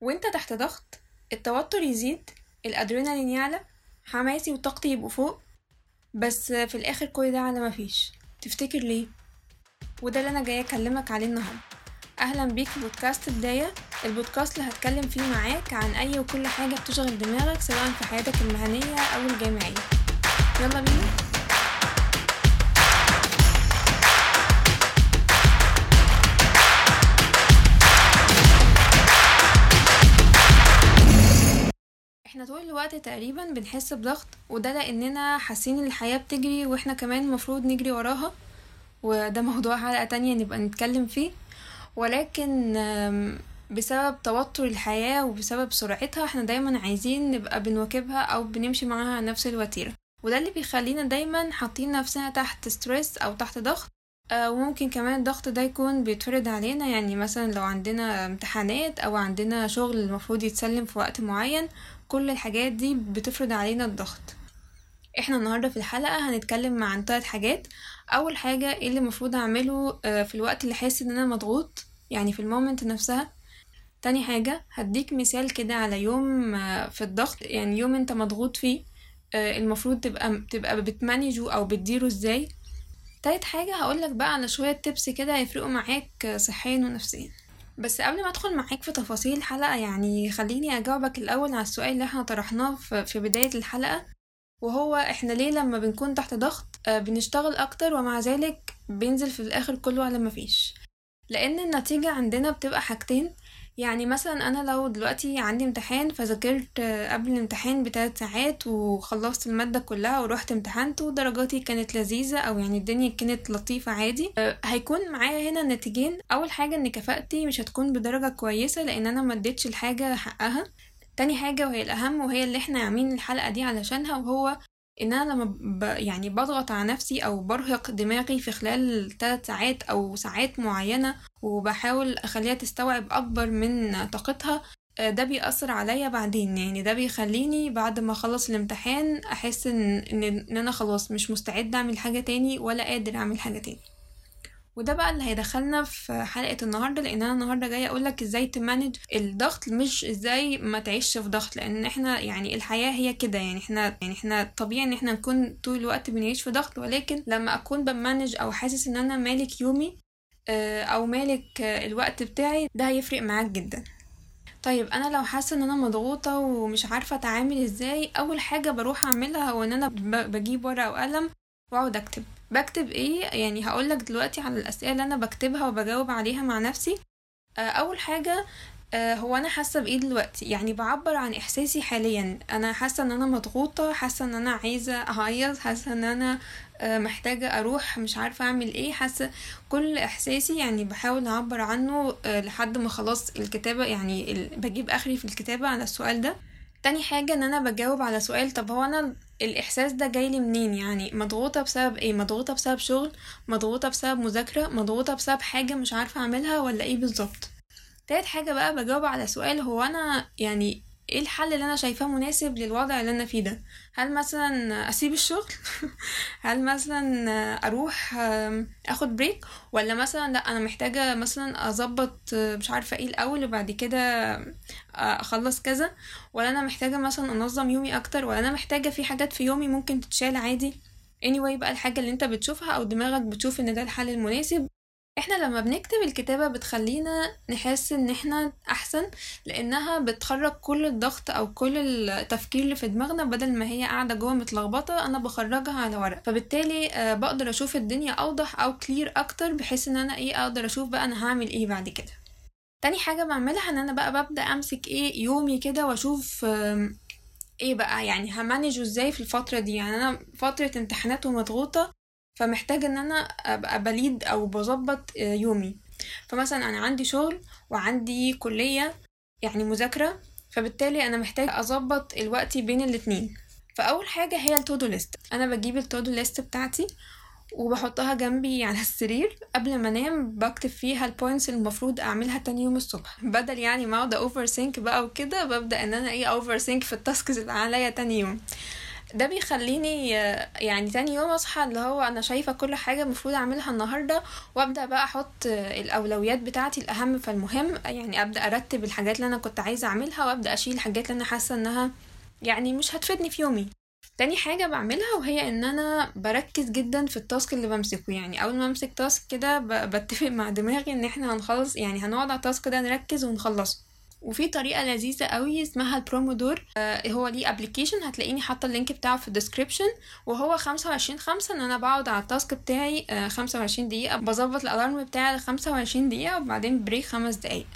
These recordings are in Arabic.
وانت تحت ضغط التوتر يزيد الادرينالين يعلى حماسي وطاقتي يبقوا فوق بس في الآخر كل ده على مفيش تفتكر ليه؟ وده اللي أنا جاية أكلمك عليه النهارده. أهلا بيك في بودكاست بداية. البودكاست اللي هتكلم فيه معاك عن أي وكل حاجة بتشغل دماغك سواء في حياتك المهنية أو الجامعية. تقريبا بنحس بضغط وده لأننا حاسين الحياة بتجري وإحنا كمان المفروض نجري وراها وده موضوع حلقة تانية نبقى نتكلم فيه. ولكن بسبب توتر الحياة وبسبب سرعتها إحنا دايما عايزين نبقى بنواكبها أو بنمشي معاها نفس الوتيرة. وده اللي بيخلينا دايما حاطين نفسنا تحت ستريس أو تحت ضغط. وممكن كمان الضغط ده يكون بيتفرض علينا يعني مثلا لو عندنا امتحانات أو عندنا شغل المفروض يتسلم في وقت معين كل الحاجات دي بتفرض علينا الضغط. إحنا النهارده في الحلقة هنتكلم عن ثلاث حاجات. أول حاجة إيه اللي المفروض أعمله آه، في الوقت اللي حاسس إن أنا مضغوط يعني في المومنت نفسها. تاني حاجة هديك مثال كده على يوم آه، في الضغط يعني يوم أنت مضغوط فيه المفروض تبقى تبقى بتمانجه أو بتديره إزاي. تالت حاجة هقولك بقى على شوية تبس كده هيفرقوا معاك صحيا ونفسيا. بس قبل ما أدخل معاك في تفاصيل الحلقة يعني خليني أجاوبك الأول على السؤال اللي إحنا طرحناه في بداية الحلقة. وهو إحنا ليه لما بنكون تحت ضغط آه، بنشتغل أكتر ومع ذلك بينزل في الآخر كله على مفيش لأن النتيجة عندنا بتبقى حاجتين. يعني مثلا أنا لو دلوقتي عندي امتحان فذاكرت قبل الامتحان بثلاث ساعات وخلصت المادة كلها ورحت امتحنت ودرجاتي كانت لذيذة أو يعني الدنيا كانت لطيفة عادي أه، هيكون معايا هنا نتيجين أول حاجة إن كفاءتي مش هتكون بدرجة كويسة لأن أنا ما اديتش الحاجة حقها. تاني حاجة وهي الأهم وهي اللي إحنا عاملين الحلقة دي علشانها وهو إن أنا لما ب... يعني بضغط على نفسي أو برهق دماغي في خلال ثلاث ساعات أو ساعات معينة وبحاول أخليها تستوعب أكبر من طاقتها آه، ده بيأثر عليا بعدين. يعني ده بيخليني بعد ما أخلص الامتحان أحس ان ان أنا خلاص مش مستعد أعمل حاجة تاني ولا قادر أعمل حاجة تاني. وده بقى اللي هيدخلنا في حلقة النهاردة لأن أنا النهاردة جاية أقولك إزاي تمانج الضغط مش إزاي ما تعيش في ضغط لأن إحنا يعني الحياة هي كده يعني إحنا يعني إحنا طبيعي إن إحنا نكون طول الوقت بنعيش في ضغط ولكن لما أكون بمانج أو حاسس إن أنا مالك يومي آه، أو مالك الوقت بتاعي ده هيفرق معاك جدا. طيب أنا لو حاسة إن أنا مضغوطة ومش عارفة أتعامل إزاي أول حاجة بروح أعملها هو ان أنا بجيب ورقة وقلم وأقعد أكتب. بكتب إيه يعني هقولك دلوقتي على الأسئلة اللي أنا بكتبها وبجاوب عليها مع نفسي. آه، أول حاجة آه، هو أنا حاسة بإيه دلوقتي؟ يعني بعبر عن إحساسي حاليا. أنا حاسة إن أنا مضغوطة حاسة إن أنا عايزة أعيط حاسة إن أنا آه، محتاجة أروح مش عارفة أعمل إيه. حاسة كل إحساسي يعني بحاول أعبر عنه لحد ما خلاص الكتابة يعني بجيب آخري في الكتابة على السؤال ده. تاني حاجة إن أنا بجاوب على سؤال طب هو أنا الإحساس ده جايلي منين يعني؟ مضغوطة بسبب إيه؟ مضغوطة بسبب شغل؟ مضغوطة بسبب مذاكرة؟ مضغوطة بسبب حاجة مش عارفة أعملها ولا إيه بالظبط؟ تالت حاجة بقى بجاوب على سؤال هو أنا يعني إيه الحل اللي أنا شايفاه مناسب للوضع اللي أنا فيه ده؟ هل مثلا اسيب الشغل؟ هل مثلا أروح اخد بريك ولا مثلا لا أنا محتاجة مثلا اظبط مش عارفة إيه الأول وبعد كده اخلص كذا؟ ولا أنا محتاجة مثلا انظم يومي أكتر؟ ولا أنا محتاجة في حاجات في يومي ممكن تتشال عادي؟ anyway بقى الحاجة اللي انت بتشوفها أو دماغك بتشوف إن ده الحل المناسب. إحنا لما بنكتب الكتابة بتخلينا نحس ان إحنا احسن لانها بتخرج كل الضغط أو كل التفكير اللي في دماغنا بدل ما هي قاعدة جوه متلخبطة أنا بخرجها على ورق. فبالتالي آه، بقدر أشوف الدنيا اوضح أو clear أكتر بحيث ان أنا إيه أقدر أشوف بقى أنا هعمل إيه بعد كده. تاني حاجة بعملها ان أنا بقى ببدأ امسك إيه يومي كده واشوف إيه بقى يعني ه manage ه إزاي في الفترة دي. يعني أنا فترة امتحانات ومضغوطة فمحتاجة إن أنا أبقى ب lead أو بظبط آه، يومي. فمثلا أنا عندي شغل وعندي كلية يعني مذاكرة فبالتالي أنا محتاج أظبط الوقت بين الاتنين. فأول حاجة هي ال to-do list أنا بجيب ال to-do list بتاعتي وبحطها جنبي على السرير. قبل ما أنام بكتب فيها ال points اللي المفروض أعملها تاني يوم الصبح. بدل يعني ما أقعد overthink بقى وكده ببدأ إن أنا إيه overthink في ال tasks اللي عليا تاني يوم. ده بيخليني يعني تاني يوم اصحى اللي هو أنا شايفة كل حاجة المفروض اعملها النهاردة وابدأ بقى أحط الاولويات بتاعتي الاهم فالمهم يعني ابدأ ارتب الحاجات اللي أنا كنت عايزة اعملها وابدأ اشيل الحاجات اللي أنا حاسة انها يعني مش هتفيدني في يومي. تاني حاجة بعملها وهي ان أنا بركز جدا في ال task اللي بمسكه. يعني اول ما امسك task كده بتفق مع دماغي ان إحنا هنخلص يعني هنقعد على ال task ده نركز ونخلصه. وفي طريقة لذيذة قوي اسمها البرومودور. آه هو ليه application هتلاقيني حاطة ال link بتاعه في ال description وهو خمسة وعشرين خمسة إن أنا بقعد على ال task بتاعي آه خمسة وعشرين دقيقة. بظبط ال alarm بتاعي لخمسة وعشرين دقيقة وبعدين break خمس دقايق.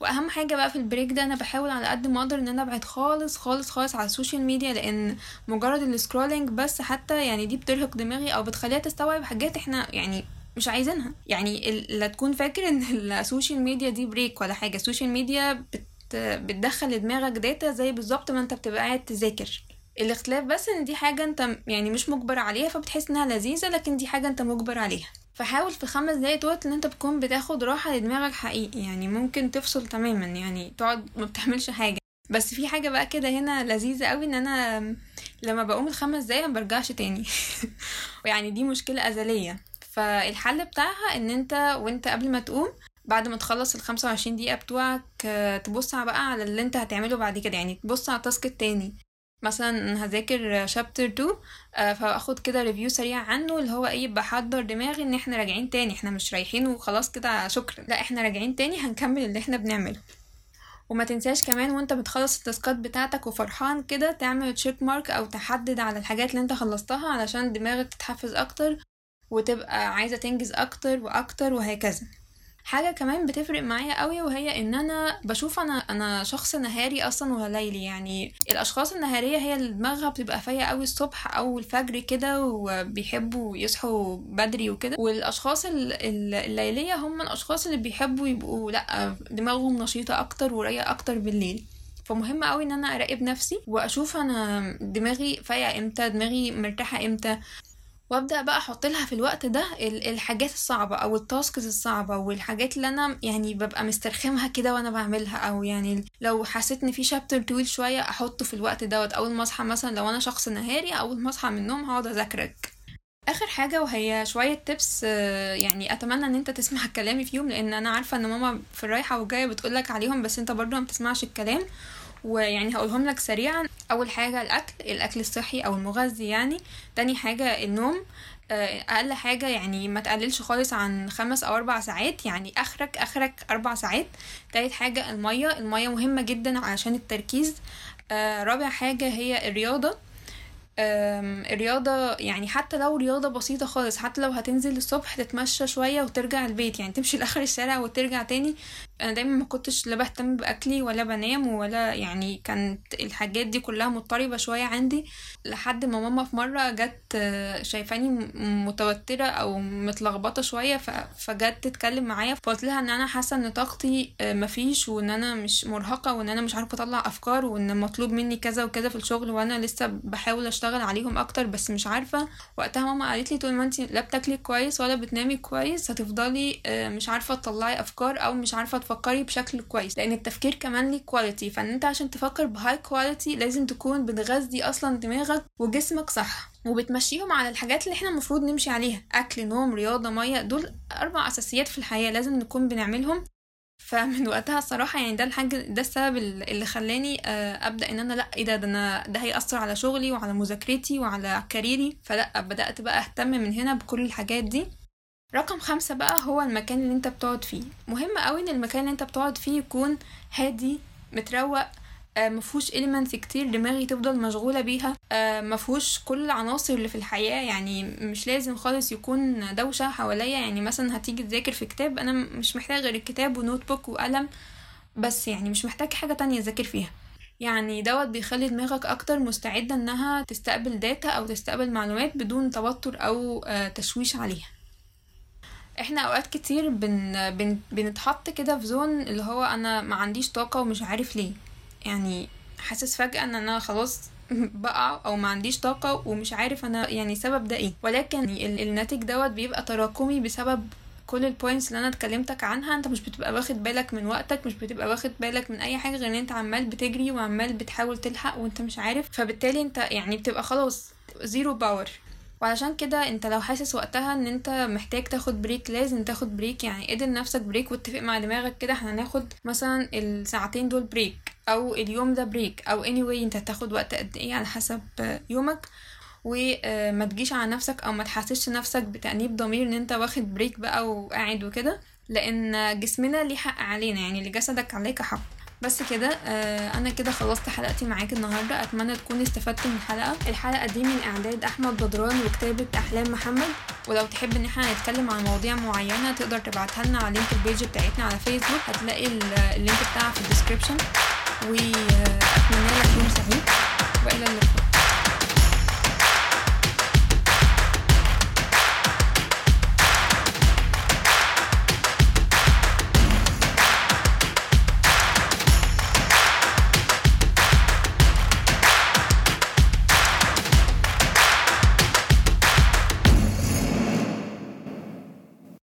وأهم حاجة بقى في ال break ده أنا بحاول على قد ما أقدر إن أنا أبعد خالص خالص خالص على ال social media لأن مجرد ال scrolling بس حتى يعني دي بترهق دماغي أو بتخليها تستوعب حاجات إحنا يعني مش عايزينها. يعني لا تكون فاكر إن ال social media دي break ولا حاجة. ال social media بت بتدخل لدماغك data زي بالظبط ما انت بتبقى قاعد تذاكر. الاختلاف بس ان دي حاجة انت يعني مش مجبر عليها فبتحس انها لذيذة لكن دي حاجة انت مجبر عليها. فحاول في خمس دقايق دوت ان انت بتكون بتاخد راحة لدماغك حقيقي يعني ممكن تفصل تماما يعني تقعد ما بتعملش حاجة. بس في حاجة بقى كده هنا لذيذة قوي ان أنا لما بقوم الخمس دقايق ما برجعش تاني. ويعني دي مشكلة أزلية. فالحل بتاعها ان انت وانت قبل ما تقوم بعد ما تخلص ال 25 دقيقة بتوعك آه، تبص بقى على اللي انت هتعمله بعد كده. يعني تبص على التاسك التاني. مثلا هذاكر chapter 2 آه، فاخد كده review سريع عنه اللي هو إيه بحضر دماغي إن إحنا راجعين تاني. إحنا مش رايحين وخلاص كده شكرا. لا إحنا راجعين تاني هنكمل اللي إحنا بنعمله. وما تنساش كمان وأنت بتخلص ال taskات بتاعتك وفرحان كده تعمل check mark أو تحدد على الحاجات اللي أنت خلصتها علشان دماغك تتحفز أكتر وتبقى عايزة تنجز أكتر وأكتر وهكذا. حاجة كمان بتفرق معايا قوي وهي إن أنا بشوف أنا أنا شخص نهاري أصلا ولا ليلي. يعني الأشخاص النهارية هي اللي دماغها بتبقى فايقة قوي الصبح أو الفجر كده وبيحبوا يصحوا بدري وكده. والأشخاص ال- ال- الليلية هم الأشخاص اللي بيحبوا يبقوا لأ دماغهم نشيطة أكتر ورايقة أكتر بالليل. فمهم قوي إن أنا أراقب نفسي وأشوف أنا دماغي فايقة إمتى دماغي مرتاحة إمتى. وابدأ بقى أحط لها في الوقت ده ال- الحاجات الصعبة أو ال tasks الصعبة والحاجات اللي أنا يعني ببقى مسترخمها كده وأنا بعملها أو يعني لو حسيت ان في chapter طويل شوية أحطه في الوقت دوت. أول ما أصحى مثلا لو أنا شخص نهاري أول ما أصحى من النوم هقعد أذاكر. آخر حاجة وهي شوية tips يعني أتمنى إن أنت تسمع كلامي فيهم لأن أنا عارفة إن ماما في الرايحة والجاية بتقولك عليهم بس أنت برضو ما بتسمعش الكلام. ويعني هقولهم لك سريعا. أول حاجة الأكل الأكل الصحي أو المغذي يعني. تاني حاجة النوم. آه، أقل حاجة يعني ما تقللش خالص عن خمس أو أربع ساعات يعني آخرك آخرك أربع ساعات. تالت حاجة المية. المية مهمة جدا عشان التركيز. آه، رابع حاجة هي الرياضة. الرياضة يعني حتى لو رياضة بسيطة خالص حتى لو هتنزل الصبح تتمشى شوية وترجع البيت يعني تمشي لآخر الشارع وترجع تاني أنا دايما ما كنتش لا بهتم بأكلي ولا بنام ولا يعني كانت الحاجات دي كلها مضطربة شوية عندي لحد ما ماما في مرة جت آه، شايفاني م- متوترة أو متلخبطة شوية ف- فجت تتكلم معايا فقلت لها إن أنا حاسة إن طاقتي آه، مفيش وإن أنا مش مرهقة وإن أنا مش عارفة أطلع أفكار وإن مطلوب مني كذا وكذا في الشغل وأنا لسه بحاول أشتغل عليهم أكتر بس مش عارفة. وقتها ماما قالت لي طول ما انتي لا بتاكلي كويس ولا بتنامي كويس هتفضلي آه، مش عارفة تطلعي أفكار أو مش عارفة تفكري بشكل كويس لأن التفكير كمان ليه quality فإن أنت عشان تفكر ب high quality لازم تكون بتغذي أصلا دماغك وجسمك صح وبتمشيهم على الحاجات اللي إحنا المفروض نمشي عليها. أكل نوم رياضة مية دول أربع أساسيات في الحياة لازم نكون بنعملهم. فمن وقتها الصراحة يعني ده الحاجة ده السبب اللي خلاني آه، أبدأ إن أنا لأ إيه ده ده أنا ده هيأثر على شغلي وعلى مذاكرتي وعلى career ي. فلأ بدأت بقى أهتم من هنا بكل الحاجات دي. رقم خمسة بقى هو المكان اللي انت بتقعد فيه. مهم قوي ان المكان اللي انت بتقعد فيه يكون هادي متروق آه، مفهوش elements كتير دماغي تفضل مشغولة بيها. آه، مفهوش كل العناصر اللي في الحياة يعني مش لازم خالص يكون دوشة حواليا. يعني مثلا هتيجي تذاكر في كتاب أنا مش محتاج غير الكتاب و notebook وقلم بس يعني مش محتاج حاجة تانية أذاكر فيها. يعني دوت بيخلي دماغك أكتر مستعدة إنها تستقبل data أو تستقبل معلومات بدون توتر أو آه، تشويش عليها. إحنا اوقات كتير بن... بن... بنتحط كده في zone اللي هو أنا ما عنديش طاقة ومش عارف ليه. يعني حاسس فجأة ان أنا خلاص بقع أو ما عنديش طاقة ومش عارف أنا يعني سبب ده إيه. ولكن ال- الناتج دوت بيبقى تراكمي بسبب كل ال points اللي أنا اتكلمتك عنها. انت مش بتبقى واخد بالك من وقتك مش بتبقى واخد بالك من اي حاجة غير ان انت عمال بتجري وعمال بتحاول تلحق وانت مش عارف. فبالتالي انت يعني بتبقى خلاص zero power وعلشان كده انت لو حاسس وقتها ان انت محتاج تاخد break لازم تاخد break يعني ادي لنفسك break واتفق مع دماغك كده إحنا هناخد مثلا الساعتين دول break أو اليوم ده break أو anyway انت هتاخد وقت قد إيه على حسب يومك. وما تجيش على نفسك أو ما تحسسش نفسك بتأنيب ضمير إن انت واخد break بقى وقاعد وكده لأن جسمنا ليه حق علينا. يعني لجسدك عليك حق. بس كده آه أنا كده خلصت حلقتي معاك النهارده. أتمنى تكونوا استفدتوا من الحلقة. الحلقة دي من إعداد أحمد بدران وكتابة أحلام محمد. ولو تحب إن إحنا نتكلم عن مواضيع معينة تقدر تبعتها لنا على link ال page بتاعتنا على فيسبوك هتلاقي ال link بتاعها في ال description. وأتمنى لك يوم سعيد. وإلى اللقاء.